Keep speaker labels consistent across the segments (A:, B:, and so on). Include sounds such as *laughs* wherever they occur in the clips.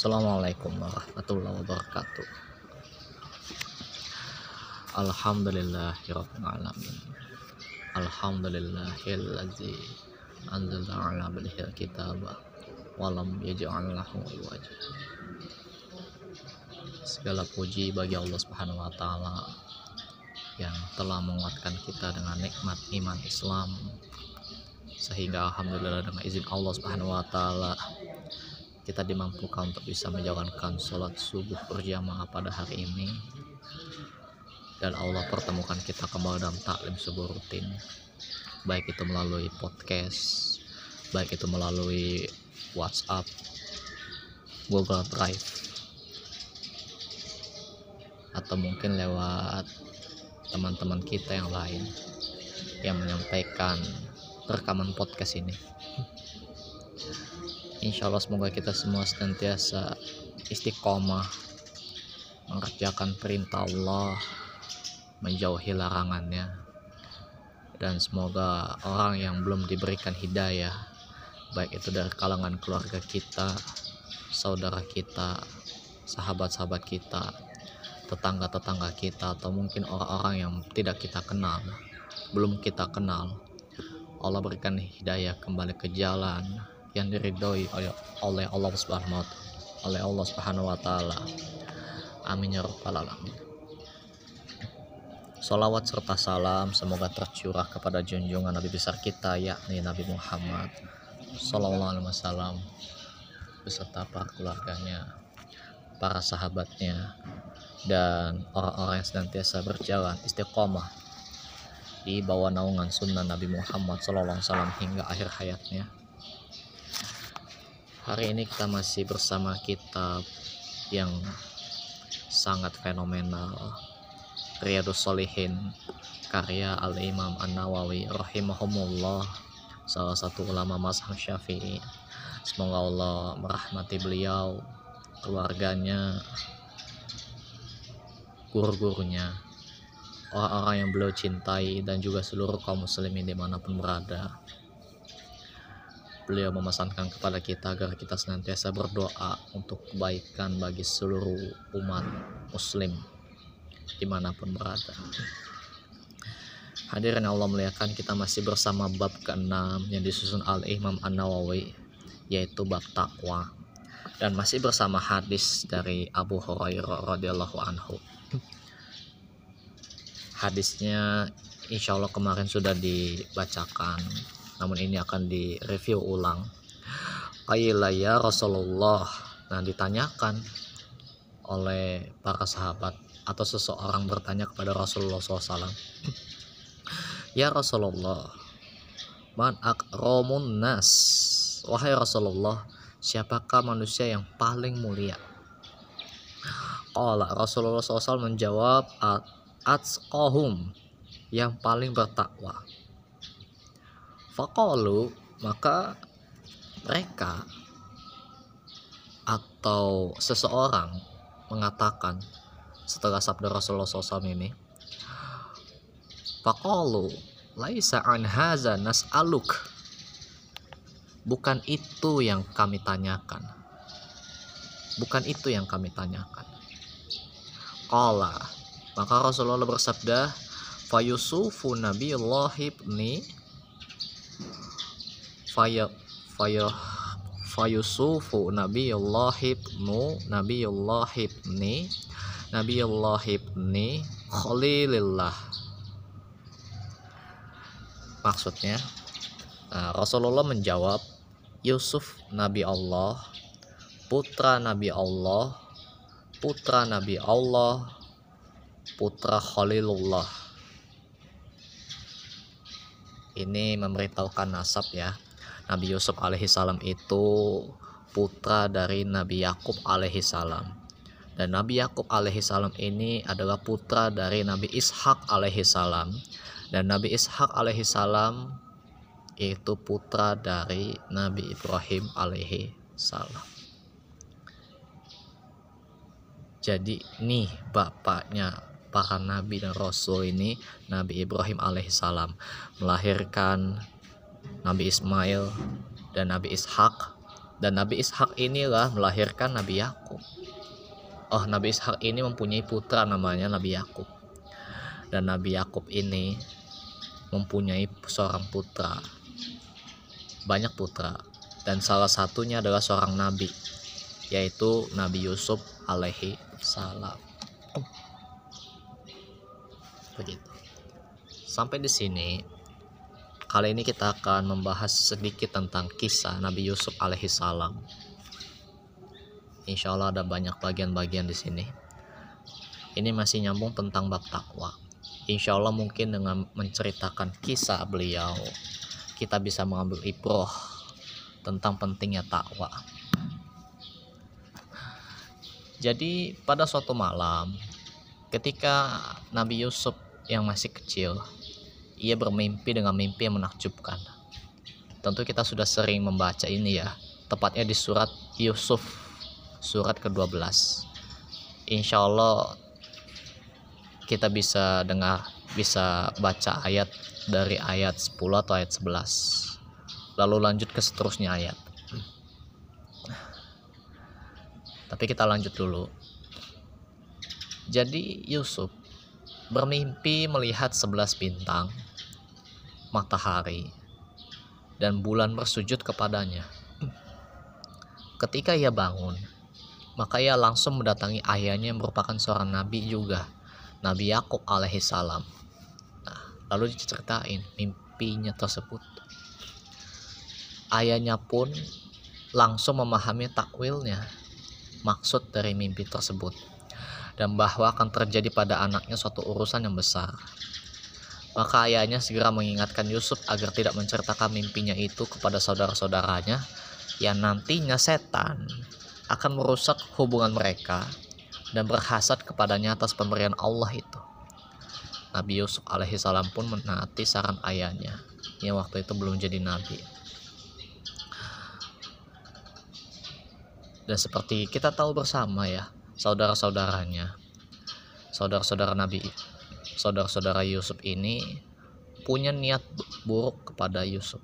A: Assalamualaikum warahmatullahi wabarakatuh. Alhamdulillahirabbil alamin. Alhamdulillahillazi anzala ala abdihi kitaba wa lam yaj'al lahu iwaja. Segala puji bagi Allah Subhanahu wa taala yang telah menguatkan kita dengan nikmat iman Islam sehingga alhamdulillah dengan izin Allah Subhanahu wa taala kita dimampukan untuk bisa menjalankan sholat subuh berjamaah pada hari ini? Dan Allah pertemukan kita kembali dalam taklim subuh rutin. Baik itu melalui podcast baik itu melalui WhatsApp Google Drive atau mungkin lewat teman-teman kita yang lain yang menyampaikan rekaman podcast ini Insya Allah semoga kita semua senantiasa istiqomah mengerjakan perintah Allah menjauhi larangannya. Dan semoga orang yang belum diberikan hidayah baik itu dari kalangan keluarga kita saudara kita sahabat-sahabat kita tetangga-tetangga kita atau mungkin orang-orang yang tidak kita kenal belum kita kenal Allah berikan hidayah kembali ke jalan yang diridhoi oleh Allah Subhanahu oleh Allah Subhanahu wa taala. Amin ya rabbal alamin. Salawat serta salam semoga tercurah kepada junjungan Nabi besar kita yakni Nabi Muhammad Sallallahu Alaihi Wasallam beserta para keluarganya, para sahabatnya, dan orang-orang yang senantiasa berjalan istiqomah di bawah naungan sunnah Nabi Muhammad Sallallahu Alaihi Wasallam hingga akhir hayatnya. Hari ini kita masih bersama kitab yang sangat fenomenal Riyadus Solihin karya Al-Imam An-Nawawi rahimahumullah salah satu ulama mazhab Syafi'i. Semoga Allah merahmati beliau keluarganya guru-gurunya orang-orang yang beliau cintai dan juga seluruh kaum muslimin di mana pun berada beliau memesankan kepada kita agar kita senantiasa berdoa untuk kebaikan bagi seluruh umat muslim di mana pun berada. Hadirin Allah melihatkan kita masih bersama bab ke-6 yang disusun al-imam an-nawawi yaitu bab takwa dan masih bersama hadis dari Abu Hurairah radhiyallahu anhu. Hadisnya insya Allah kemarin sudah dibacakan namun ini akan direview ulang. Qila ya Rasulullah. Nah ditanyakan oleh para sahabat atau seseorang bertanya kepada Rasulullah SAW ya Rasulullah man akramun nas? Wahai Rasulullah siapakah manusia yang paling mulia? Qala Rasulullah SAW menjawab atqahum yang paling bertakwa Fakalu maka mereka atau seseorang mengatakan setelah sabda Rasulullah SAW ini Fakalu laisa an haza nas'aluk. Bukan itu yang kami tanyakan. Bukan itu yang kami tanyakan. Qala maka Rasulullah bersabda Fayusufu Nabiullah ibni faya faya fayusufu nabiyullah ibnu nabiyullah ibni nabiyullah ibni khalilillah. Maksudnya nah, Rasulullah menjawab Yusuf Nabi Allah putra Nabi Allah putra Nabi Allah putra Khalilullah. Ini memberitahukan nasab ya Nabi Yusuf alaihissalam itu putra dari Nabi Yakub alaihissalam dan Nabi Yakub alaihissalam ini adalah putra dari Nabi Ishak alaihissalam dan Nabi Ishak alaihissalam itu putra dari Nabi Ibrahim alaihissalam jadi nih bapaknya para nabi dan rasul ini Nabi Ibrahim alaihissalam melahirkan Nabi Ismail dan Nabi Ishak. Dan Nabi Ishak inilah melahirkan Nabi Yakub. Oh Nabi Ishak ini mempunyai putra namanya Nabi Yakub. Dan Nabi Yakub ini mempunyai seorang putra. Banyak putra. Dan salah satunya adalah seorang nabi yaitu Nabi Yusuf alaihi salam. Begitu. Sampai di sini kali ini kita akan membahas sedikit tentang kisah Nabi Yusuf alaihi salam Insya Allah ada banyak bagian-bagian di sini. Ini masih nyambung tentang bab takwa. Insya Allah mungkin dengan menceritakan kisah beliau, kita bisa mengambil ibroh tentang pentingnya takwa. Jadi pada suatu malam, ketika Nabi Yusuf yang masih kecil, ia bermimpi dengan mimpi yang menakjubkan. Tentu kita sudah sering membaca ini ya, tepatnya di surat Yusuf surat ke-12. Insya Allah kita bisa dengar bisa baca ayat dari ayat 10 atau ayat 11 lalu lanjut ke seterusnya ayat. Tapi kita lanjut dulu. Jadi Yusuf bermimpi melihat 11 bintang matahari dan bulan bersujud kepadanya ketika ia bangun maka ia langsung mendatangi ayahnya yang merupakan seorang nabi juga, Nabi Yakub alaihissalam. Nah, lalu diceritain mimpinya tersebut. Ayahnya pun langsung memahami takwilnya, maksud dari mimpi tersebut, dan bahwa akan terjadi pada anaknya suatu urusan yang besar. Maka ayahnya segera mengingatkan Yusuf agar tidak menceritakan mimpinya itu kepada saudara-saudaranya yang nantinya setan akan merusak hubungan mereka dan berhasad kepadanya atas pemberian Allah itu. Nabi Yusuf alaihissalam pun menaati saran ayahnya yang waktu itu belum jadi nabi. Dan seperti kita tahu bersama ya, saudara-saudaranya, saudara-saudara Nabi, saudara-saudara Yusuf ini punya niat buruk kepada Yusuf.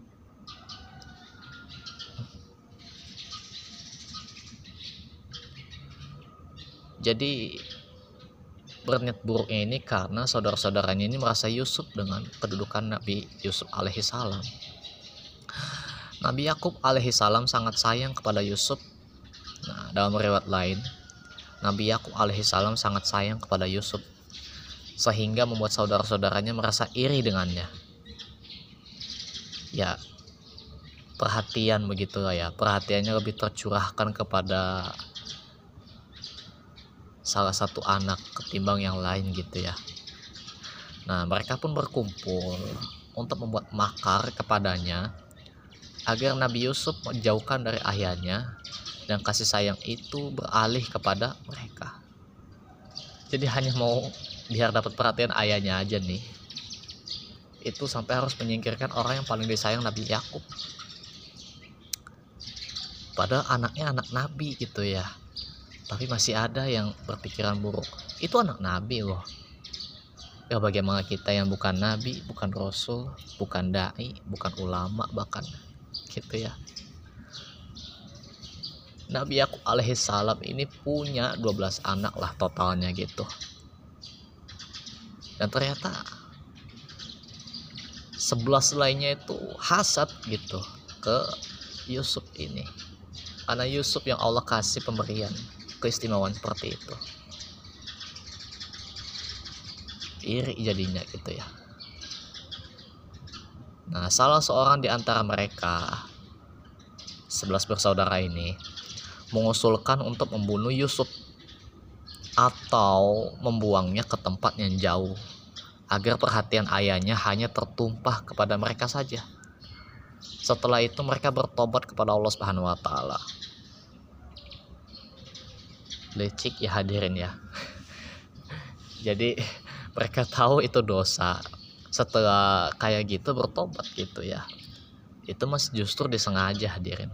A: jadi berniat buruknya ini karena saudara-saudaranya ini merasa Yusuf dengan kedudukan Nabi Yusuf alaihi salam. Nabi Yakub alaihi salam sangat sayang kepada Yusuf. Nah, dalam riwayat lain, Nabi Yakub alaihi salam sangat sayang kepada Yusuf sehingga membuat saudara-saudaranya merasa iri dengannya. Ya, perhatian begitu ya. Perhatiannya lebih tercurahkan kepada salah satu anak ketimbang yang lain gitu ya nah mereka pun berkumpul untuk membuat makar kepadanya agar Nabi Yusuf menjauhkan dari ayahnya dan kasih sayang itu beralih kepada mereka jadi hanya mau biar dapat perhatian ayahnya aja nih itu sampai harus menyingkirkan orang yang paling disayang Nabi Yakub. Padahal anaknya anak Nabi gitu ya. Tapi masih ada yang berpikiran buruk. Itu anak nabi loh. Ya bagaimana kita yang bukan nabi bukan rasul bukan dai bukan ulama bahkan gitu ya. Nabi Yakub alaihi salam ini punya 12 anak lah totalnya gitu dan ternyata 11 lainnya itu hasad gitu ke Yusuf ini. Karena Yusuf yang Allah kasih pemberian keistimewaan seperti itu. Iri jadinya gitu ya. Nah salah seorang di antara mereka sebelas bersaudara ini mengusulkan untuk membunuh Yusuf atau membuangnya ke tempat yang jauh agar perhatian ayahnya hanya tertumpah kepada mereka saja. Setelah itu mereka bertobat kepada Allah Subhanahu wa taala. Lecik ya hadirin ya. *laughs* Jadi mereka tahu itu dosa. Setelah kayak gitu bertobat gitu ya. Itu mas justru disengaja hadirin.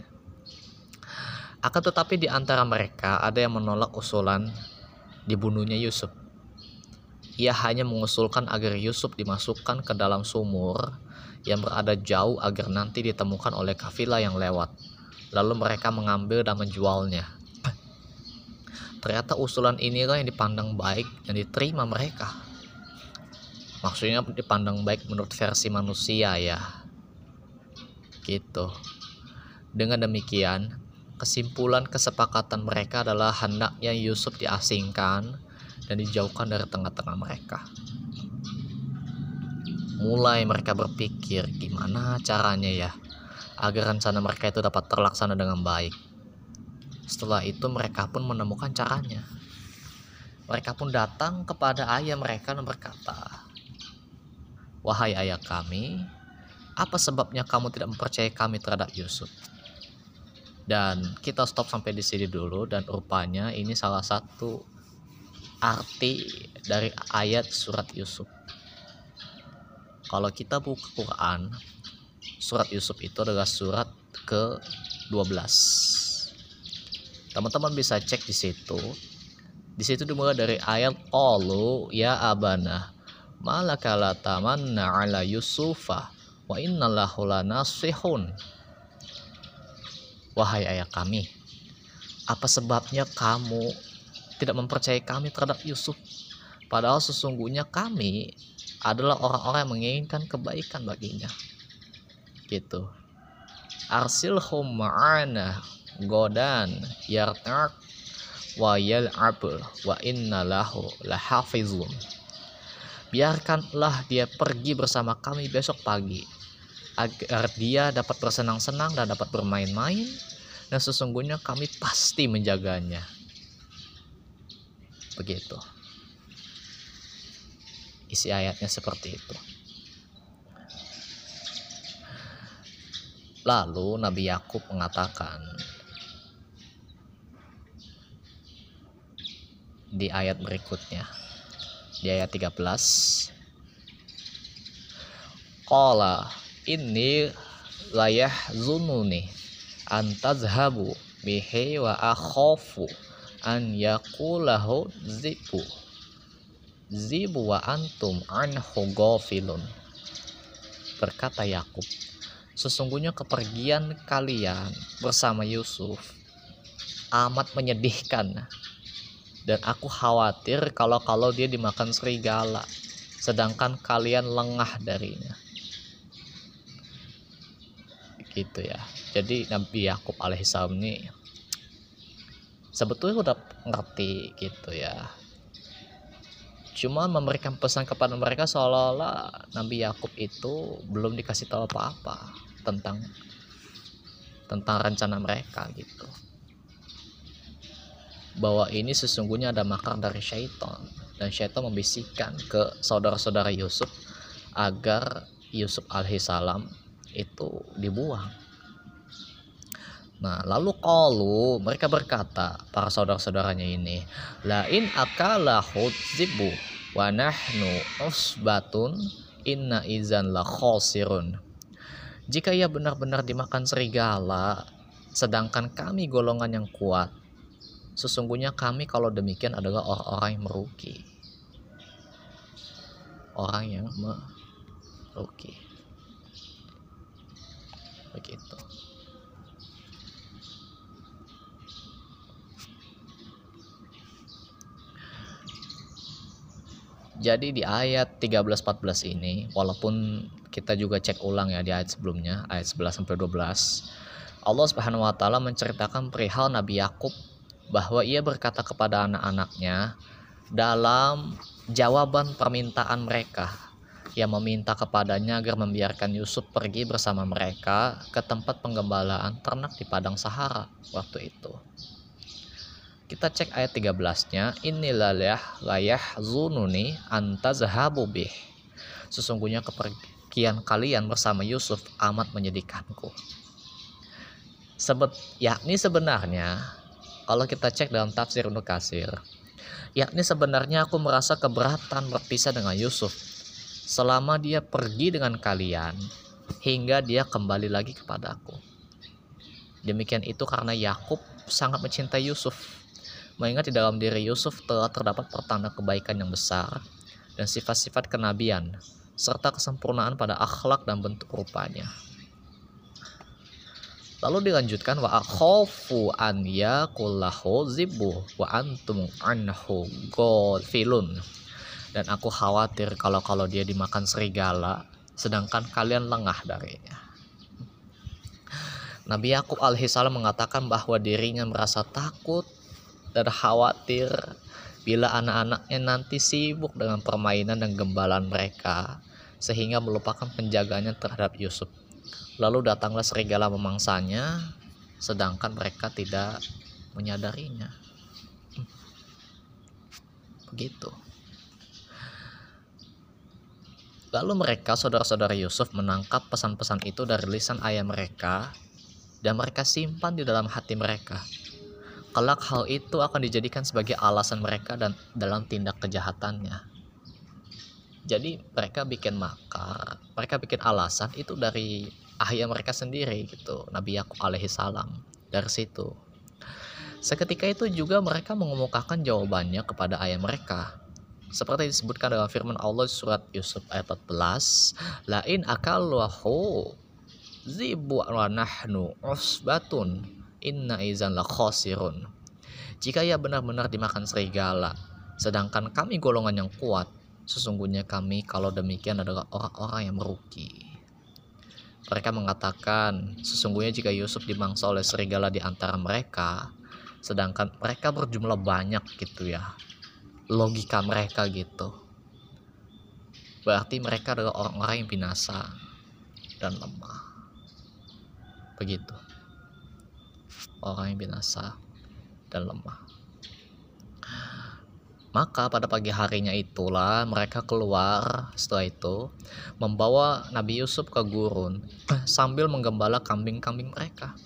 A: Akan tetapi di antara mereka ada yang menolak usulan dibunuhnya Yusuf ia hanya mengusulkan agar Yusuf dimasukkan ke dalam sumur yang berada jauh agar nanti ditemukan oleh kafilah yang lewat lalu mereka mengambil dan menjualnya. Ternyata usulan inilah yang dipandang baik dan diterima mereka. Maksudnya dipandang baik menurut versi manusia ya. Gitu. Dengan demikian, kesimpulan kesepakatan mereka adalah hendaknya Yusuf diasingkan dan dijauhkan dari tengah-tengah mereka. Mulai mereka berpikir gimana caranya ya agar rencana mereka itu dapat terlaksana dengan baik. Setelah itu mereka pun menemukan caranya. Mereka pun datang kepada ayah mereka dan berkata, Wahai ayah kami, apa sebabnya kamu tidak mempercayai kami terhadap Yusuf? Dan kita stop sampai di sini dulu dan rupanya ini salah satu arti dari ayat surat Yusuf. Kalau kita buka Quran, surat Yusuf itu adalah surat ke-12. Teman-teman bisa cek di situ. Di situ dimulai dari ayat qalu ya abana malakala ala yusufa wa innallahu lanasihun. Wahai ayah kami, apa sebabnya kamu tidak mempercayai kami terhadap Yusuf? Padahal sesungguhnya kami adalah orang-orang yang menginginkan kebaikan baginya. Gitu. Arsilhum ma'ana godan yartak wa yal'ab wa inna lahu lahafizun. Biarkanlah dia pergi bersama kami besok pagi agar dia dapat bersenang-senang dan dapat bermain-main dan sesungguhnya kami pasti menjaganya. Begitu. Isi ayatnya seperti itu. Lalu Nabi Yakub mengatakan di ayat berikutnya di ayat 13 Qala inni layah zununi antazhabu bihi wa akhafu an yakulahu zibu zibu wa antum anhu ghafilun berkata Yakub Sesungguhnya kepergian kalian bersama Yusuf amat menyedihkan. Dan aku khawatir kalau-kalau dia dimakan serigala, sedangkan kalian lengah darinya. Gitu ya. Jadi Nabi Yakub alaihissalam ini sebetulnya udah ngerti gitu ya cuma memberikan pesan kepada mereka seolah-olah Nabi Yakub itu belum dikasih tahu apa-apa tentang tentang rencana mereka gitu bahwa ini sesungguhnya ada makar dari syaitan dan syaitan membisikkan ke saudara-saudara Yusuf agar Yusuf alaihissalam itu dibuang Nah, lalu qalu mereka berkata para saudara-saudaranya ini, lain akala zibu wa nahnu usbatun inna izan la khosirun. Jika ia benar-benar dimakan serigala, sedangkan kami golongan yang kuat, sesungguhnya kami kalau demikian adalah orang-orang yang merugi. Orang yang merugi. Begitu. Jadi di ayat 13-14 ini, walaupun kita juga cek ulang ya di ayat sebelumnya, ayat 11 sampai 12, Allah Subhanahu wa taala menceritakan perihal Nabi Yakub bahwa ia berkata kepada anak-anaknya dalam jawaban permintaan mereka yang meminta kepadanya agar membiarkan Yusuf pergi bersama mereka ke tempat penggembalaan ternak di padang Sahara waktu itu. Kita cek ayat 13-nya, inilah layah zununi antazhabu bih. Sesungguhnya kepergian kalian bersama Yusuf amat menyedihkanku. Sebet, yakni sebenarnya kalau kita cek dalam tafsir Ibnu Kasir, yakni sebenarnya aku merasa keberatan berpisah dengan Yusuf selama dia pergi dengan kalian hingga dia kembali lagi kepadaku. Demikian itu karena Yakub sangat mencintai Yusuf mengingat di dalam diri Yusuf telah terdapat pertanda kebaikan yang besar dan sifat-sifat kenabian serta kesempurnaan pada akhlak dan bentuk rupanya. Lalu dilanjutkan wa akhafu an yakullahu zibu wa antum anhu ghafilun. Dan aku khawatir kalau kalau dia dimakan serigala sedangkan kalian lengah darinya. Nabi Yakub alaihissalam mengatakan bahwa dirinya merasa takut dan khawatir bila anak-anaknya nanti sibuk dengan permainan dan gembalan mereka sehingga melupakan penjagaannya terhadap Yusuf. Lalu datanglah serigala memangsanya sedangkan mereka tidak menyadarinya. Begitu. Lalu mereka, saudara-saudara Yusuf, menangkap pesan-pesan itu dari lisan ayah mereka dan mereka simpan di dalam hati mereka. Kelak hal itu akan dijadikan sebagai alasan mereka dan dalam tindak kejahatannya. Jadi mereka bikin makar, mereka bikin alasan itu dari ayah mereka sendiri gitu, Nabi Yakub alaihi salam. Dari situ. Seketika itu juga mereka mengemukakan jawabannya kepada ayah mereka. Seperti disebutkan dalam firman Allah surat Yusuf ayat 14, lain akal wahu zibu nahnu usbatun inna izan la khosirun. Jika ia benar-benar dimakan serigala, sedangkan kami golongan yang kuat, sesungguhnya kami kalau demikian adalah orang-orang yang merugi. Mereka mengatakan, sesungguhnya jika Yusuf dimangsa oleh serigala di antara mereka, sedangkan mereka berjumlah banyak gitu ya. Logika mereka gitu. Berarti mereka adalah orang-orang yang binasa dan lemah begitu orang yang binasa dan lemah maka pada pagi harinya itulah mereka keluar setelah itu membawa Nabi Yusuf ke gurun *clears throat* sambil menggembala kambing-kambing mereka.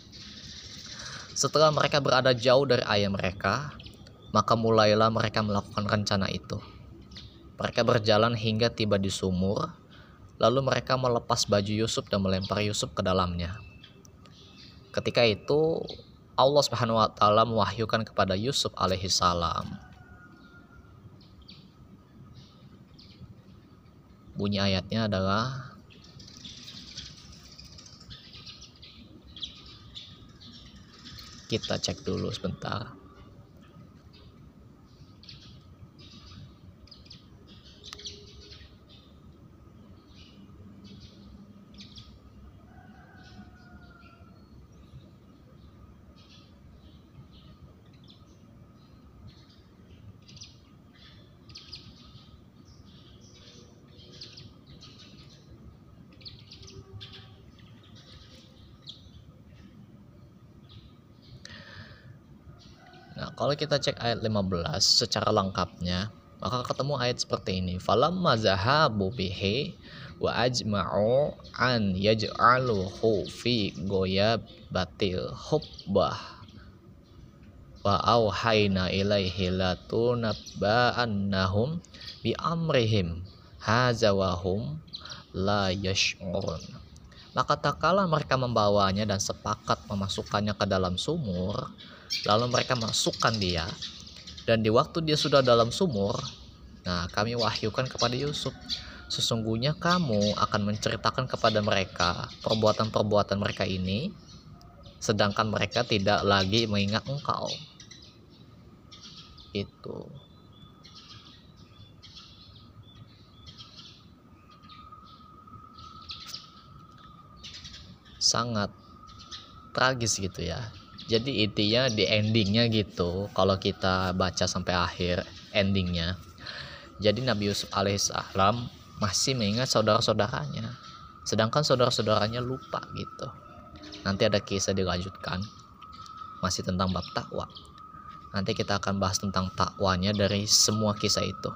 A: Setelah mereka berada jauh dari ayah mereka, maka mulailah mereka melakukan rencana itu. Mereka berjalan hingga tiba di sumur, lalu mereka melepas baju Yusuf dan melempar Yusuf ke dalamnya. Ketika itu Allah Subhanahu wa taala mewahyukan kepada Yusuf alaihi salam. Bunyi ayatnya adalah kita cek dulu sebentar. Kalau kita cek ayat 15 secara lengkapnya, maka ketemu ayat seperti ini. Falamma zahabu bihi wa ajma'u an yaj'aluhu fi batil hubbah wa auhayna ilaihi latunabba'annahum bi amrihim haza wa hum la yash'urun maka tak kala mereka membawanya dan sepakat memasukkannya ke dalam sumur Lalu mereka masukkan dia. Dan di waktu dia sudah dalam sumur, nah kami wahyukan kepada Yusuf, sesungguhnya kamu akan menceritakan kepada mereka perbuatan-perbuatan mereka ini, sedangkan mereka tidak lagi mengingat engkau. Itu. Sangat tragis gitu ya jadi intinya di endingnya gitu kalau kita baca sampai akhir endingnya jadi Nabi Yusuf alaihissalam masih mengingat saudara-saudaranya. Sedangkan saudara-saudaranya lupa gitu. Nanti ada kisah dilanjutkan masih tentang bab takwa. Nanti kita akan bahas tentang takwanya dari semua kisah itu.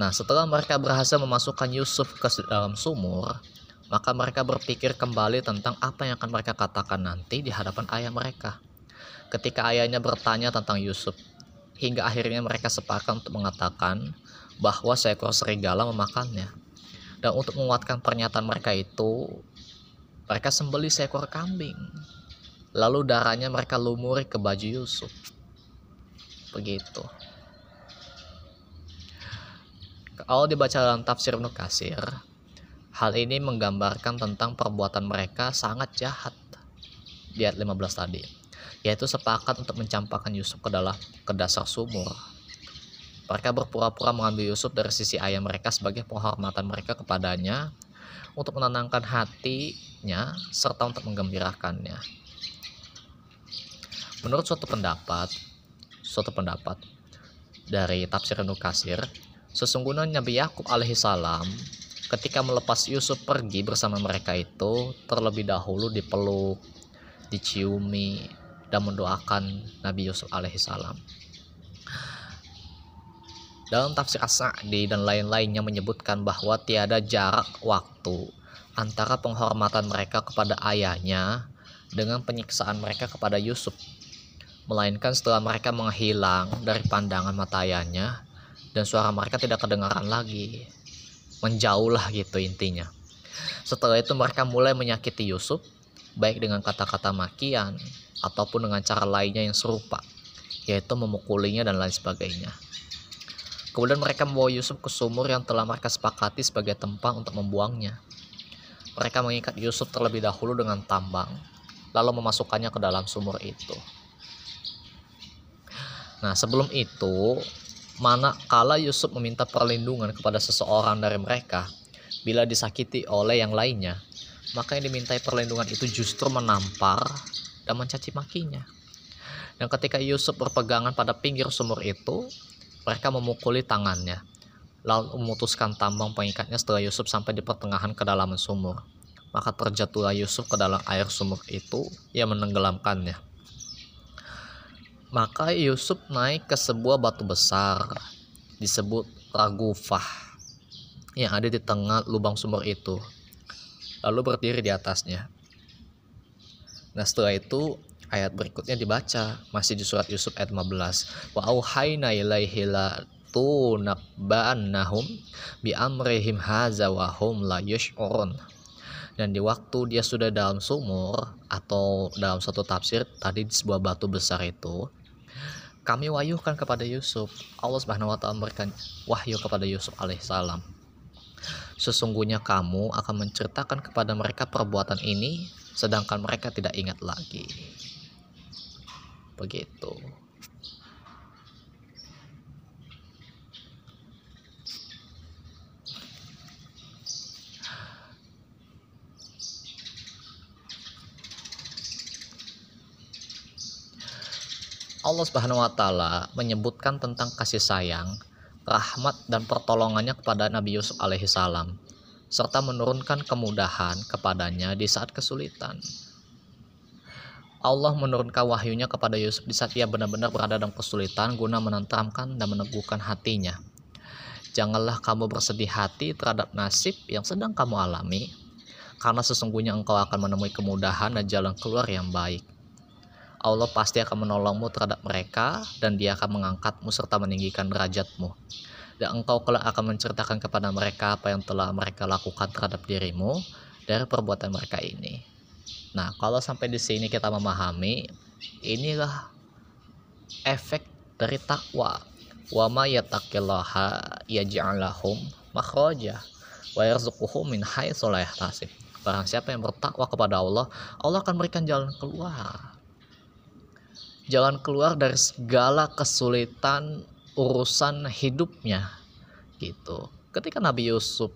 A: Nah setelah mereka berhasil memasukkan Yusuf ke dalam sumur maka mereka berpikir kembali tentang apa yang akan mereka katakan nanti di hadapan ayah mereka. Ketika ayahnya bertanya tentang Yusuf, hingga akhirnya mereka sepakat untuk mengatakan bahwa seekor serigala memakannya. Dan untuk menguatkan pernyataan mereka itu, mereka sembeli seekor kambing. Lalu darahnya mereka lumuri ke baju Yusuf. Begitu. Kalau dibaca dalam tafsir Nukasir, Hal ini menggambarkan tentang perbuatan mereka sangat jahat. Di ayat 15 tadi, yaitu sepakat untuk mencampakkan Yusuf ke dalam ke dasar sumur. Mereka berpura-pura mengambil Yusuf dari sisi ayah mereka sebagai penghormatan mereka kepadanya untuk menenangkan hatinya serta untuk menggembirakannya. Menurut suatu pendapat, suatu pendapat dari tafsir Nukasir, sesungguhnya Nabi Yakub alaihissalam ketika melepas Yusuf pergi bersama mereka itu terlebih dahulu dipeluk, diciumi, dan mendoakan Nabi Yusuf alaihissalam. Dalam tafsir As-Sa'di dan lain-lainnya menyebutkan bahwa tiada jarak waktu antara penghormatan mereka kepada ayahnya dengan penyiksaan mereka kepada Yusuf. Melainkan setelah mereka menghilang dari pandangan mata ayahnya dan suara mereka tidak kedengaran lagi. Menjauhlah gitu intinya. Setelah itu mereka mulai menyakiti Yusuf baik dengan kata-kata makian ataupun dengan cara lainnya yang serupa, yaitu memukulinya dan lain sebagainya. Kemudian mereka membawa Yusuf ke sumur yang telah mereka sepakati sebagai tempat untuk membuangnya. Mereka mengikat Yusuf terlebih dahulu dengan tambang, lalu memasukkannya ke dalam sumur itu. Nah, sebelum itu, mana kala Yusuf meminta perlindungan kepada seseorang dari mereka, bila disakiti oleh yang lainnya, maka yang dimintai perlindungan itu justru menampar dan mencaci makinya. Dan ketika Yusuf berpegangan pada pinggir sumur itu, mereka memukuli tangannya, lalu memutuskan tambang pengikatnya setelah Yusuf sampai di pertengahan kedalaman sumur. Maka terjatuhlah Yusuf ke dalam air sumur itu yang menenggelamkannya. Maka Yusuf naik ke sebuah batu besar disebut Ragufah yang ada di tengah lubang sumur itu. Lalu berdiri di atasnya. Nah setelah itu ayat berikutnya dibaca masih di surat Yusuf ayat 15 wa auhayna ilaihi la tunabba'annahum bi amrihim haza wa hum la yush'urun dan di waktu dia sudah dalam sumur atau dalam satu tafsir tadi di sebuah batu besar itu kami wahyukan kepada Yusuf. Allah Subhanahu wa taala memberikan wahyu kepada Yusuf alaihissalam sesungguhnya kamu akan menceritakan kepada mereka perbuatan ini sedangkan mereka tidak ingat lagi. Begitu Allah Subhanahu wa taala menyebutkan tentang kasih sayang, rahmat dan pertolongannya kepada Nabi Yusuf alaihissalam serta menurunkan kemudahan kepadanya di saat kesulitan. Allah menurunkan wahyunya kepada Yusuf di saat ia benar-benar berada dalam kesulitan guna menenteramkan dan meneguhkan hatinya. Janganlah kamu bersedih hati terhadap nasib yang sedang kamu alami, karena sesungguhnya engkau akan menemui kemudahan dan jalan keluar yang baik. Allah pasti akan menolongmu terhadap mereka dan dia akan mengangkatmu serta meninggikan derajatmu. Dan engkau kelak akan menceritakan kepada mereka apa yang telah mereka lakukan terhadap dirimu dari perbuatan mereka ini. Nah, kalau sampai di sini kita memahami, inilah efek dari takwa. Wa ma yattaqillaha yaj'alahum makhraja wa yarzuquhum min haitsu la yahtasib. Barang siapa yang bertakwa kepada Allah, Allah akan berikan jalan keluar. Jalan keluar dari segala kesulitan urusan hidupnya gitu. Ketika Nabi Yusuf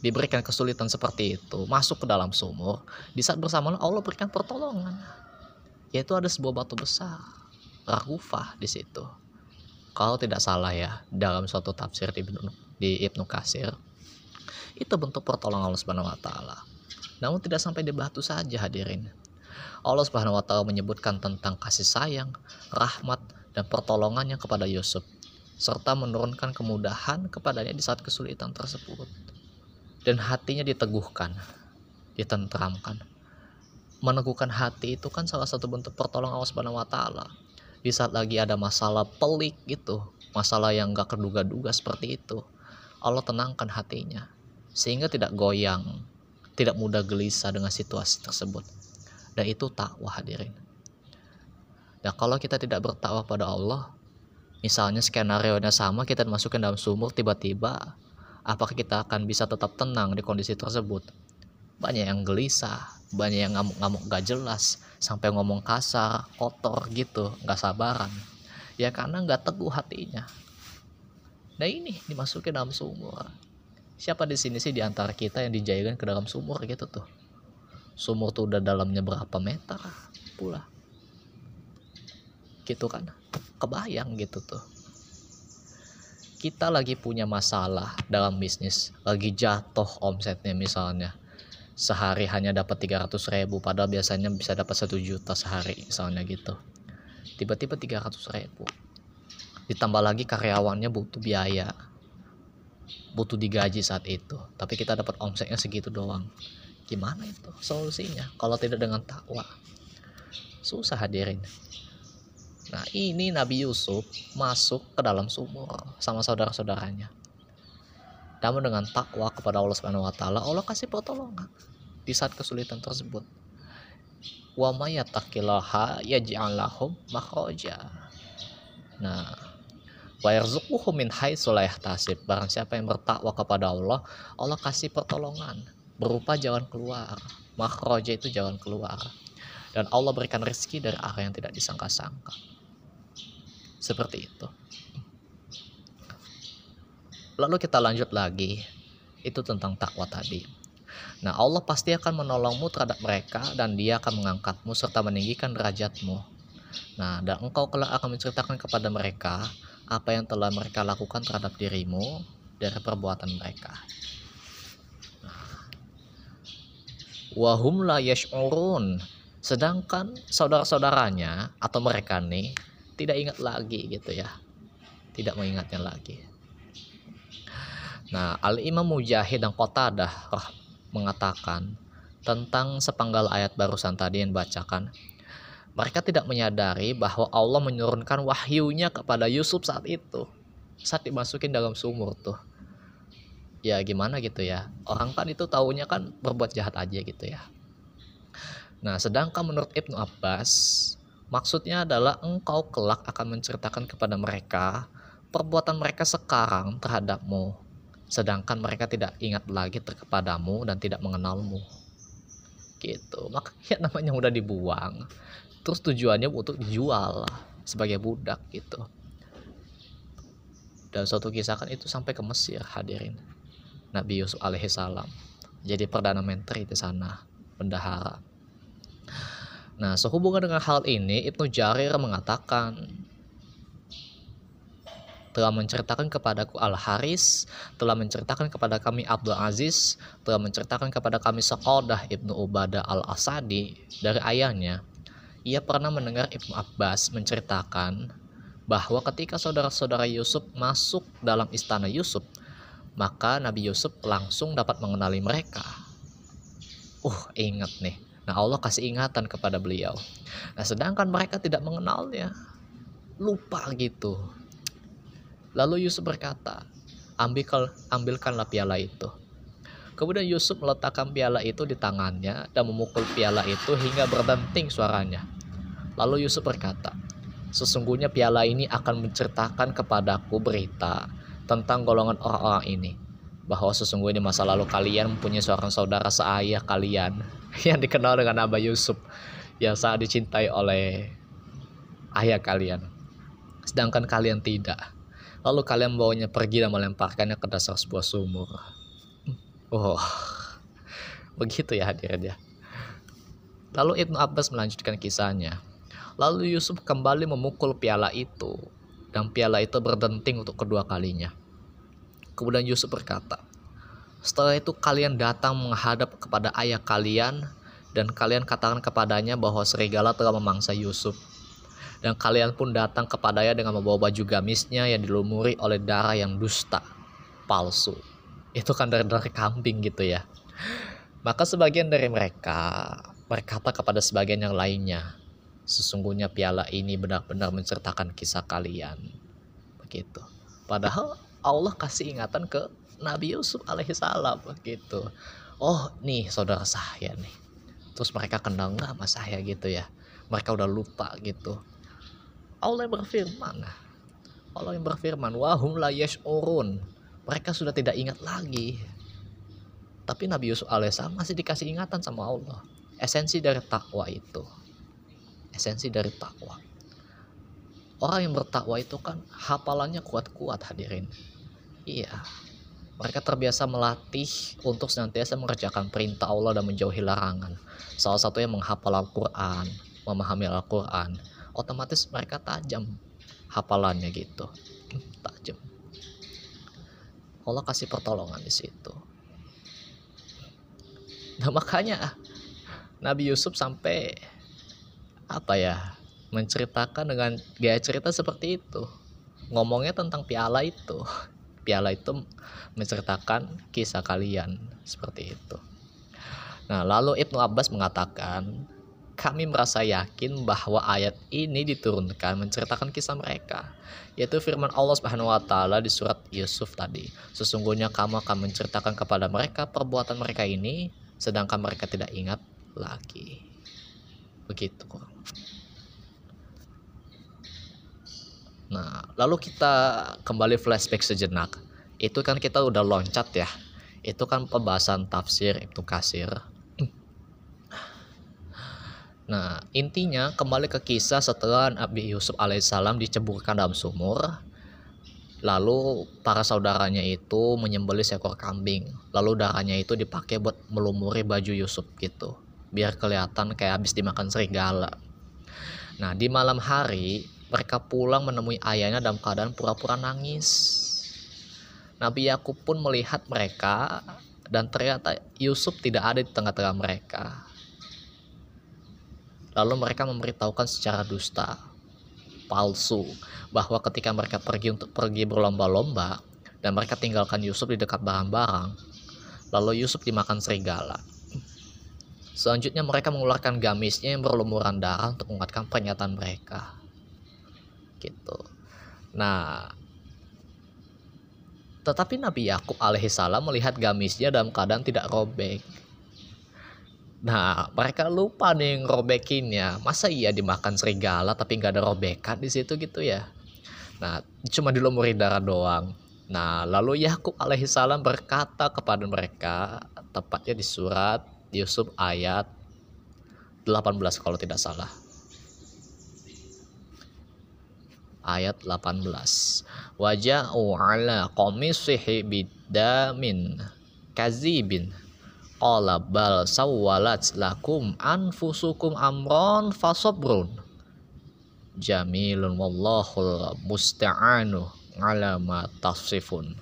A: diberikan kesulitan seperti itu masuk ke dalam sumur di saat bersamaan Allah berikan pertolongan. Yaitu ada sebuah batu besar Rahufah di situ. Kalau tidak salah ya dalam suatu tafsir di Ibnu, di Ibnu Kasir itu bentuk pertolongan Allah Subhanahu wa taala. Namun tidak sampai di batu saja hadirin Allah Subhanahu wa taala menyebutkan tentang kasih sayang, rahmat dan pertolongannya kepada Yusuf serta menurunkan kemudahan kepadanya di saat kesulitan tersebut dan hatinya diteguhkan, ditenteramkan. Meneguhkan hati itu kan salah satu bentuk pertolongan Allah Subhanahu wa taala. Di saat lagi ada masalah pelik gitu, masalah yang gak keduga-duga seperti itu, Allah tenangkan hatinya sehingga tidak goyang, tidak mudah gelisah dengan situasi tersebut. Dan itu takwa hadirin. Dan kalau kita tidak bertakwa pada Allah, misalnya skenario nya sama kita dimasukin dalam sumur tiba-tiba apakah kita akan bisa tetap tenang di kondisi tersebut? Banyak yang gelisah banyak yang ngamuk-ngamuk gak jelas sampai ngomong kasar kotor gitu gak sabaran. Ya karena gak teguh hatinya. Nah ini dimasukin dalam sumur. Siapa di sini sih di antara kita yang dijailkan ke dalam sumur gitu tuh sumur tuh udah dalamnya berapa meter pula? Gitu kan? Kebayang gitu tuh. Kita lagi punya masalah dalam bisnis lagi jatuh omsetnya misalnya. Sehari hanya dapat 300 ribu padahal biasanya bisa dapat satu juta sehari misalnya gitu. Tiba-tiba 300 ribu. Ditambah lagi karyawannya butuh biaya. Butuh digaji saat itu. Tapi kita dapat omsetnya segitu doang gimana itu solusinya? Kalau tidak dengan takwa susah hadirin. Nah ini Nabi Yusuf masuk ke dalam sumur sama saudara-saudaranya. Namun dengan takwa kepada Allah Subhanahu wa taala Allah kasih pertolongan di saat kesulitan tersebut. Wa mayyataqillaha yaj'al lahum makhraja. Nah wa. Barang siapa yang bertakwa kepada Allah, Allah kasih pertolongan berupa jalan keluar. Makhraja itu jalan keluar. Dan Allah berikan rezeki dari arah yang tidak disangka-sangka. Seperti itu. Lalu kita lanjut lagi. Itu tentang takwa tadi. Nah, Allah pasti akan menolongmu terhadap mereka dan dia akan mengangkatmu serta meninggikan derajatmu. Nah, dan engkau kelak akan menceritakan kepada mereka apa yang telah mereka lakukan terhadap dirimu dari perbuatan mereka. Wahum la yash'urun. Sedangkan saudara-saudaranya atau mereka nih tidak ingat lagi gitu ya. Tidak mengingatnya lagi. Nah, Al-Imam Mujahid dan Qatadah mengatakan tentang sepenggal ayat barusan tadi yang bacakan mereka tidak menyadari bahwa Allah menurunkan wahyunya kepada Yusuf saat itu. Saat dimasukin dalam sumur tuh. Ya gimana gitu ya. Orang kan itu taunya kan berbuat jahat aja gitu ya. Nah sedangkan menurut Ibnu Abbas. Maksudnya adalah engkau kelak akan menceritakan kepada mereka perbuatan mereka sekarang terhadapmu. Sedangkan mereka tidak ingat lagi kepadamu dan tidak mengenalmu gitu makanya namanya udah dibuang terus tujuannya untuk dijual sebagai budak gitu dan suatu kisah kan itu sampai ke Mesir hadirin Nabi Yusuf alaihissalam jadi perdana menteri di sana bendahara. Nah sehubungan dengan hal ini Ibnu Jarir mengatakan telah menceritakan kepadaku Al Haris, telah menceritakan kepada kami Abdul Aziz, telah menceritakan kepada kami Sekodah Ibnu Ubadah Al Asadi dari ayahnya. Ia pernah mendengar Ibnu Abbas menceritakan bahwa ketika saudara-saudara Yusuf masuk dalam istana Yusuf, maka Nabi Yusuf langsung dapat mengenali mereka. Uh, ingat nih. Nah, Allah kasih ingatan kepada beliau. Nah, sedangkan mereka tidak mengenalnya. Lupa gitu. Lalu Yusuf berkata, Ambilkan, ambilkanlah piala itu. Kemudian Yusuf meletakkan piala itu di tangannya dan memukul piala itu hingga berdenting suaranya. Lalu Yusuf berkata, Sesungguhnya piala ini akan menceritakan kepadaku berita tentang golongan orang-orang ini. Bahwa sesungguhnya masa lalu kalian mempunyai seorang saudara seayah kalian *laughs* yang dikenal dengan Aba Yusuf yang sangat dicintai oleh ayah kalian. Sedangkan kalian tidak. Lalu kalian bawanya pergi dan melemparkannya ke dasar sebuah sumur. Oh, *laughs* begitu ya hadirin ya. Lalu Ibnu Abbas melanjutkan kisahnya. Lalu Yusuf kembali memukul piala itu, dan piala itu berdenting untuk kedua kalinya. Kemudian Yusuf berkata, "Setelah itu kalian datang menghadap kepada ayah kalian, dan kalian katakan kepadanya bahwa serigala telah memangsa Yusuf. Dan kalian pun datang kepadanya dengan membawa baju gamisnya yang dilumuri oleh darah yang dusta, palsu." itu kan dari dari kambing gitu ya maka sebagian dari mereka berkata kepada sebagian yang lainnya sesungguhnya piala ini benar-benar menceritakan kisah kalian begitu padahal Allah kasih ingatan ke Nabi Yusuf alaihissalam begitu oh nih saudara saya nih. Terus mereka kenal nggak sama saya gitu ya? Mereka udah lupa gitu. Allah yang berfirman. Allah yang berfirman wahum la yash'urun. Mereka sudah tidak ingat lagi. Tapi Nabi Yusuf alaihissalam masih dikasih ingatan sama Allah. Esensi dari takwa itu. Esensi dari takwa. Orang yang bertakwa itu kan hafalannya kuat-kuat hadirin iya. Mereka terbiasa melatih untuk senantiasa mengerjakan perintah Allah dan menjauhi larangan. Salah satunya menghafal Al-Quran memahami Al-Quran otomatis mereka tajam hafalannya gitu. *clears throat* Tajam. Allah kasih pertolongan di situ. Nah *laughs* makanya Nabi Yusuf sampai apa ya menceritakan dengan gaya cerita seperti itu. Ngomongnya tentang piala itu *laughs* piala itu menceritakan kisah kalian seperti itu. Nah lalu Ibnu Abbas mengatakan kami merasa yakin bahwa ayat ini diturunkan menceritakan kisah mereka yaitu firman Allah Subhanahu wa taala di surat Yusuf tadi. Sesungguhnya kamu akan menceritakan kepada mereka perbuatan mereka ini sedangkan mereka tidak ingat lagi. Begitu Nah, lalu kita kembali flashback sejenak. Itu kan kita udah loncat ya. Itu kan pembahasan tafsir Ibnu Kasir Nah, intinya kembali ke kisah setelah Nabi Yusuf alaihissalam diceburkan dalam sumur. Lalu para saudaranya itu menyembelih seekor kambing. Lalu darahnya itu dipakai buat melumuri baju Yusuf gitu. Biar kelihatan kayak habis dimakan serigala. Nah, di malam hari mereka pulang menemui ayahnya dalam keadaan pura-pura nangis. Nabi Yakub pun melihat mereka dan ternyata Yusuf tidak ada di tengah-tengah mereka. Lalu mereka memberitahukan secara dusta, palsu, bahwa ketika mereka pergi untuk pergi berlomba-lomba dan mereka tinggalkan Yusuf di dekat barang-barang, lalu Yusuf dimakan serigala. Selanjutnya mereka mengeluarkan gamisnya yang berlumuran darah untuk menguatkan pernyataan mereka. Gitu. Nah, tetapi Nabi Yakub alaihissalam melihat gamisnya dalam keadaan tidak robek Nah, mereka lupa nih ngerobekinnya. Masa iya dimakan serigala tapi nggak ada robekan di situ gitu ya? Nah, cuma dilumuri darah doang. Nah, lalu Yakub alaihissalam berkata kepada mereka, tepatnya di surat Yusuf ayat 18 kalau tidak salah. Ayat 18. Waja'u ala qamisihi bidamin kazibin qala bal sawwalat lakum anfusukum amron fasabrun jamilun wallahul musta'anu ala ma tasifun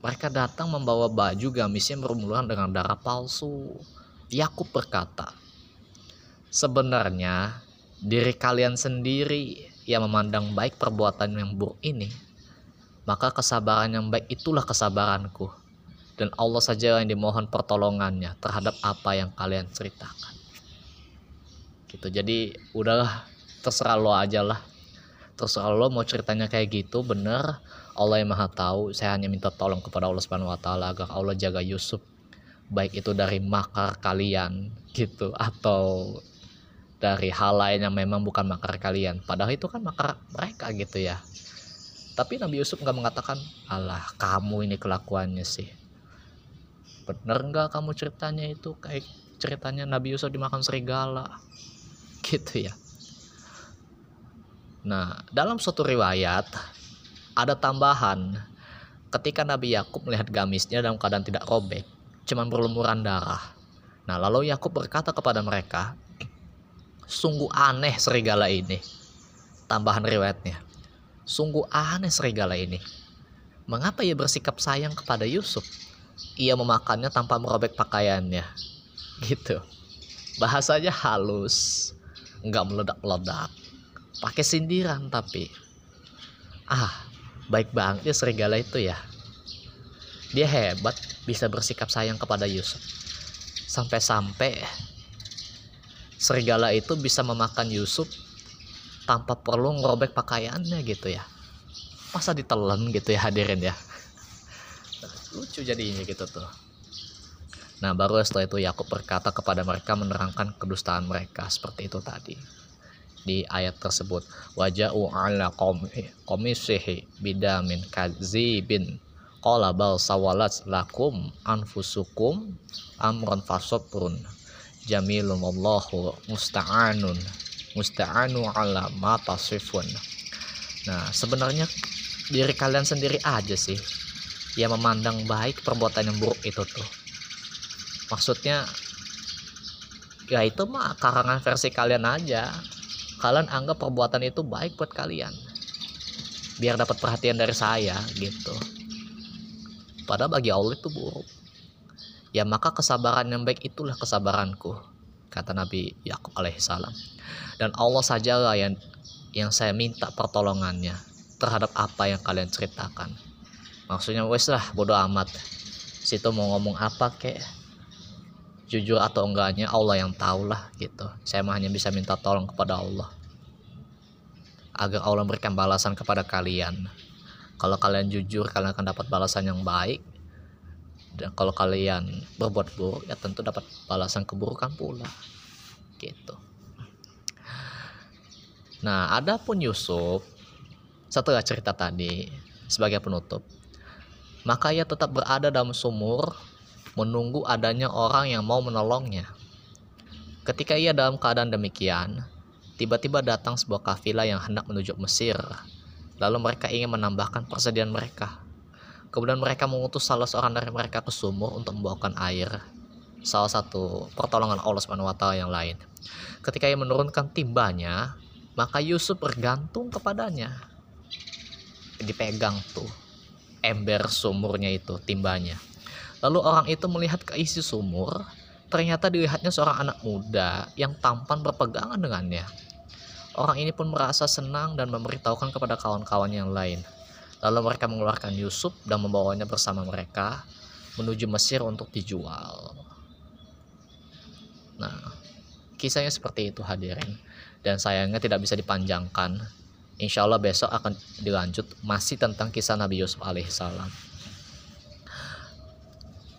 A: Mereka datang membawa baju gamis yang bermuluran dengan darah palsu. Yakub berkata, Sebenarnya diri kalian sendiri yang memandang baik perbuatan yang buruk ini maka kesabaran yang baik itulah kesabaranku. Dan Allah saja yang dimohon pertolongannya terhadap apa yang kalian ceritakan. Gitu. Jadi udahlah terserah lo aja lah. Terserah lo mau ceritanya kayak gitu bener. Allah yang maha tahu. Saya hanya minta tolong kepada Allah subhanahu wa ta'ala agar Allah jaga Yusuf baik itu dari makar kalian gitu atau dari hal lain yang memang bukan makar kalian. Padahal itu kan makar mereka gitu ya. Tapi Nabi Yusuf nggak mengatakan Allah kamu ini kelakuannya sih. Bener nggak kamu ceritanya itu? Kayak ceritanya Nabi Yusuf dimakan serigala. *laughs* Gitu ya. Nah dalam suatu riwayat ada tambahan. Ketika Nabi Yakub melihat gamisnya dalam keadaan tidak robek cuman berlumuran darah. Nah lalu Yakub berkata kepada mereka sungguh aneh serigala ini tambahan riwayatnya Sungguh aneh serigala ini. Mengapa ia bersikap sayang kepada Yusuf? Ia memakannya tanpa merobek pakaiannya. Gitu. Bahasanya halus, nggak meledak-ledak. Pakai sindiran tapi. Ah, baik banget ya serigala itu ya. Dia hebat bisa bersikap sayang kepada Yusuf. Sampai-sampai serigala itu bisa memakan Yusuf tanpa perlu ngerobek pakaiannya gitu ya. Masa ditelan gitu ya hadirin ya? *laughs* Lucu jadinya gitu tuh. Nah baru setelah itu Yakub berkata kepada mereka menerangkan kedustaan mereka seperti itu tadi. Di ayat tersebut waja'u ala komisihi bidamin kadzibin qala bal sawalat lakum anfusukum amron fasobrun jamilun wallahu musta'anun. Musta'anu ala ma tasifun. Nah sebenarnya diri kalian sendiri aja sih yang memandang baik perbuatan yang buruk itu tuh. Maksudnya ya itu mah karangan versi kalian aja. Kalian anggap perbuatan itu baik buat kalian. Biar dapat perhatian dari saya gitu. Padahal bagi Allah itu buruk ya maka kesabaran yang baik itulah kesabaranku kata Nabi Yakub alaihissalam dan Allah sajalah yang yang saya minta pertolongannya terhadap apa yang kalian ceritakan. Maksudnya wes lah bodoh amat. Situ mau ngomong apa kek? Jujur atau enggaknya Allah yang tahu lah gitu. Saya hanya bisa minta tolong kepada Allah. Agar Allah memberikan balasan kepada kalian. Kalau kalian jujur kalian akan dapat balasan yang baik dan kalau kalian berbuat buruk ya tentu dapat balasan keburukan pula gitu nah adapun Yusuf setelah cerita tadi sebagai penutup maka ia tetap berada dalam sumur menunggu adanya orang yang mau menolongnya. Ketika ia dalam keadaan demikian, tiba-tiba datang sebuah kafilah yang hendak menuju Mesir. Lalu mereka ingin menambahkan persediaan mereka. Kemudian mereka mengutus salah seorang dari mereka ke sumur untuk membawakan air. Salah satu pertolongan Allah SWT yang lain. Ketika ia menurunkan timbanya, maka Yusuf bergantung kepadanya. Dipegang tuh ember sumurnya itu timbanya. Lalu orang itu melihat ke isi sumur, ternyata dilihatnya seorang anak muda yang tampan berpegangan dengannya. Orang ini pun merasa senang dan memberitahukan kepada kawan-kawan yang lain. Lalu mereka mengeluarkan Yusuf dan membawanya bersama mereka menuju Mesir untuk dijual. Nah, kisahnya seperti itu hadirin. Dan sayangnya tidak bisa dipanjangkan. Insya Allah besok akan dilanjut masih tentang kisah Nabi Yusuf alaihissalam.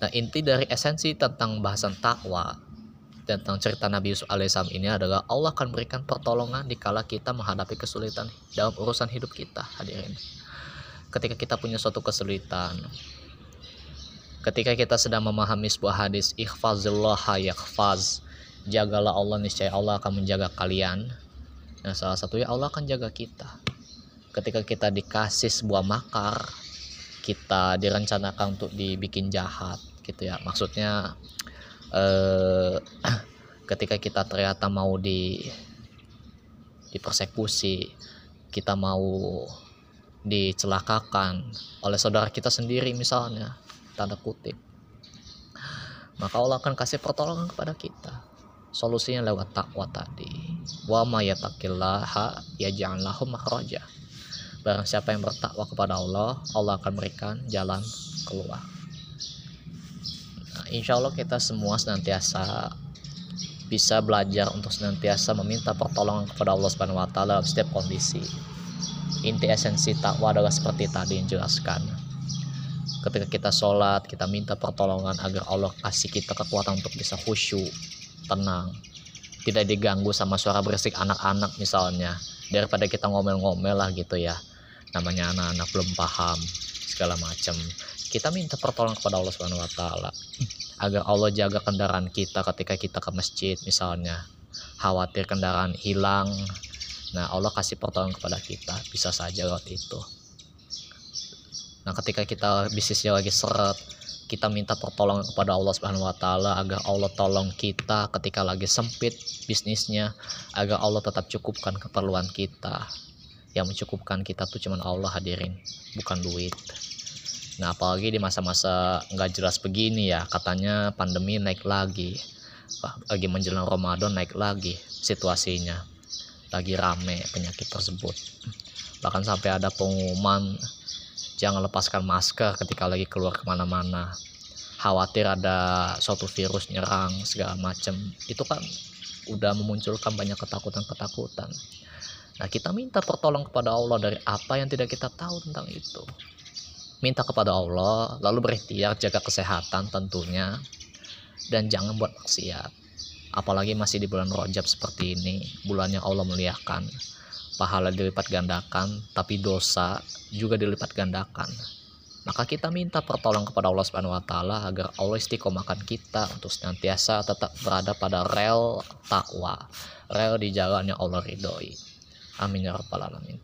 A: Nah, inti dari esensi tentang bahasan takwa tentang cerita Nabi Yusuf alaihissalam ini adalah Allah akan berikan pertolongan dikala kita menghadapi kesulitan dalam urusan hidup kita, hadirin. Ketika kita punya suatu kesulitan, ketika kita sedang memahami sebuah hadis ikhfazillah yakfaz jagalah Allah niscaya Allah akan menjaga kalian. Nah salah satunya Allah akan jaga kita. Ketika kita dikasih sebuah makar kita direncanakan untuk dibikin jahat gitu ya. Maksudnya eh, *clears throat* ketika kita ternyata mau di dipersekusi kita mau dicelakakan oleh saudara kita sendiri misalnya tanda kutip. Maka Allah akan kasih pertolongan kepada kita. Solusinya lewat takwa tadi. Wa ma yataqillaha yaj'al makhraja. Barang siapa yang bertakwa kepada Allah Allah akan berikan jalan keluar. Insya Allah kita semua senantiasa bisa belajar untuk senantiasa meminta pertolongan kepada Allah Subhanahu wa taala dalam setiap kondisi. Inti esensi takwa adalah seperti tadi yang jelaskan. Ketika kita sholat, kita minta pertolongan agar Allah kasih kita kekuatan untuk bisa khusyuk, tenang, tidak diganggu sama suara berisik anak-anak misalnya. Daripada kita ngomel-ngomel lah gitu ya. Namanya anak-anak belum paham segala macam. Kita minta pertolongan kepada Allah Subhanahu wa taala agar Allah jaga kendaraan kita ketika kita ke masjid misalnya khawatir kendaraan hilang nah Allah kasih pertolongan kepada kita bisa saja waktu itu. Nah ketika kita bisnisnya lagi seret kita minta pertolongan kepada Allah Subhanahu wa taala agar Allah tolong kita ketika lagi sempit bisnisnya agar Allah tetap cukupkan keperluan kita. Yang mencukupkan kita tuh cuman Allah hadirin bukan duit. Nah apalagi di masa-masa nggak jelas begini ya katanya pandemi naik lagi. Lagi menjelang Ramadan naik lagi situasinya lagi rame penyakit tersebut. Bahkan sampai ada pengumuman jangan lepaskan masker ketika lagi keluar ke mana-mana. Khawatir ada suatu virus nyerang segala macam. Itu kan udah memunculkan banyak ketakutan-ketakutan. Nah kita minta pertolongan kepada Allah dari apa yang tidak kita tahu tentang itu. Minta kepada Allah lalu berikhtiar jaga kesehatan tentunya dan jangan buat maksiat apalagi masih di bulan Rojab seperti ini bulan yang Allah muliakan pahala dilipat gandakan tapi dosa juga dilipat gandakan maka kita minta pertolongan kepada Allah Subhanahu wa taala agar Allah istiqomahkan kita untuk senantiasa tetap berada pada rel takwa, rel di jalan yang Allah ridhoi. Amin ya rabbal alamin.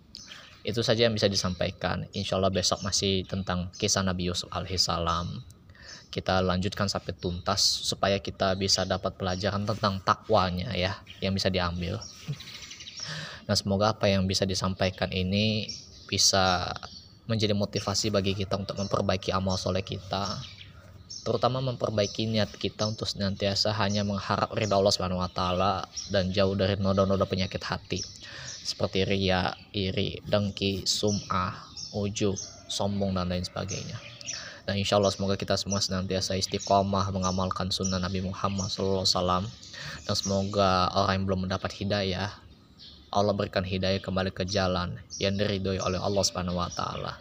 A: Itu saja yang bisa disampaikan. Insya Allah besok masih tentang kisah Nabi Yusuf alaihissalam. Kita lanjutkan sampai tuntas supaya kita bisa dapat pelajaran tentang takwanya ya yang bisa diambil. Nah semoga apa yang bisa disampaikan ini bisa menjadi motivasi bagi kita untuk memperbaiki amal soleh kita terutama memperbaiki niat kita untuk senantiasa hanya mengharap ridha Allah Subhanahu wa taala dan jauh dari noda-noda penyakit hati seperti ria, iri, dengki, sum'ah, ujub, sombong dan lain sebagainya. Dan insya Allah semoga kita semua senantiasa istiqomah mengamalkan sunnah Nabi Muhammad SAW dan semoga orang yang belum mendapat hidayah Allah berikan hidayah kembali ke jalan yang diridhoi oleh Allah Subhanahu wa taala.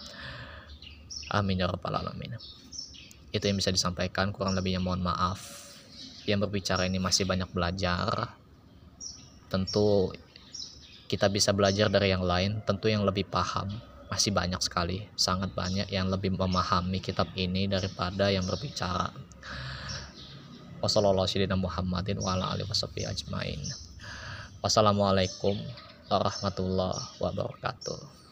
A: Amin ya rabbal alamin. Itu yang bisa disampaikan, kurang lebihnya mohon maaf. Yang berbicara ini masih banyak belajar. Tentu kita bisa belajar dari yang lain, tentu yang lebih paham masih banyak sekali, sangat banyak yang lebih memahami kitab ini daripada yang berbicara. Wassalamualaikum warahmatullahi wabarakatuh